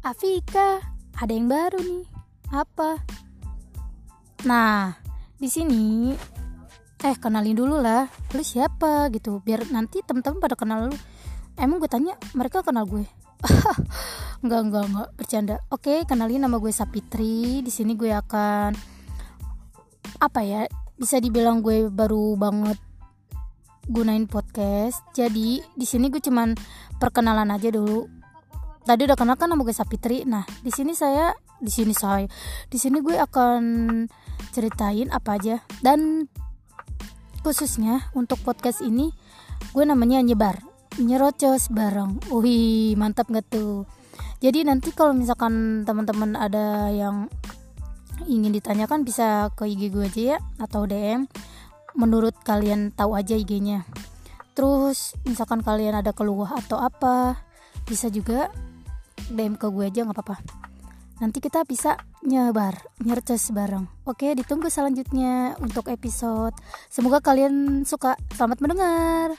Afika, ada yang baru nih. Apa? Nah, di sini eh kenalin dulu lah. Lu siapa gitu, biar nanti temen-temen pada kenal lu. Emang gue tanya, mereka kenal gue. enggak, enggak, enggak, bercanda. Oke, kenalin nama gue Sapitri. Di sini gue akan apa ya? Bisa dibilang gue baru banget gunain podcast. Jadi di sini gue cuman perkenalan aja dulu tadi udah kenal kan nama gue Sapitri. Nah di sini saya di sini saya di sini gue akan ceritain apa aja. Dan khususnya untuk podcast ini gue namanya nyebar. Nyerocos bareng wih mantap gak tuh? Jadi nanti kalau misalkan teman-teman ada yang ingin ditanyakan bisa ke IG gue aja ya atau DM menurut kalian tahu aja IG-nya terus misalkan kalian ada keluh atau apa bisa juga DM ke gue aja nggak apa-apa. Nanti kita bisa nyebar nyerces bareng. Oke ditunggu selanjutnya untuk episode. Semoga kalian suka. Selamat mendengar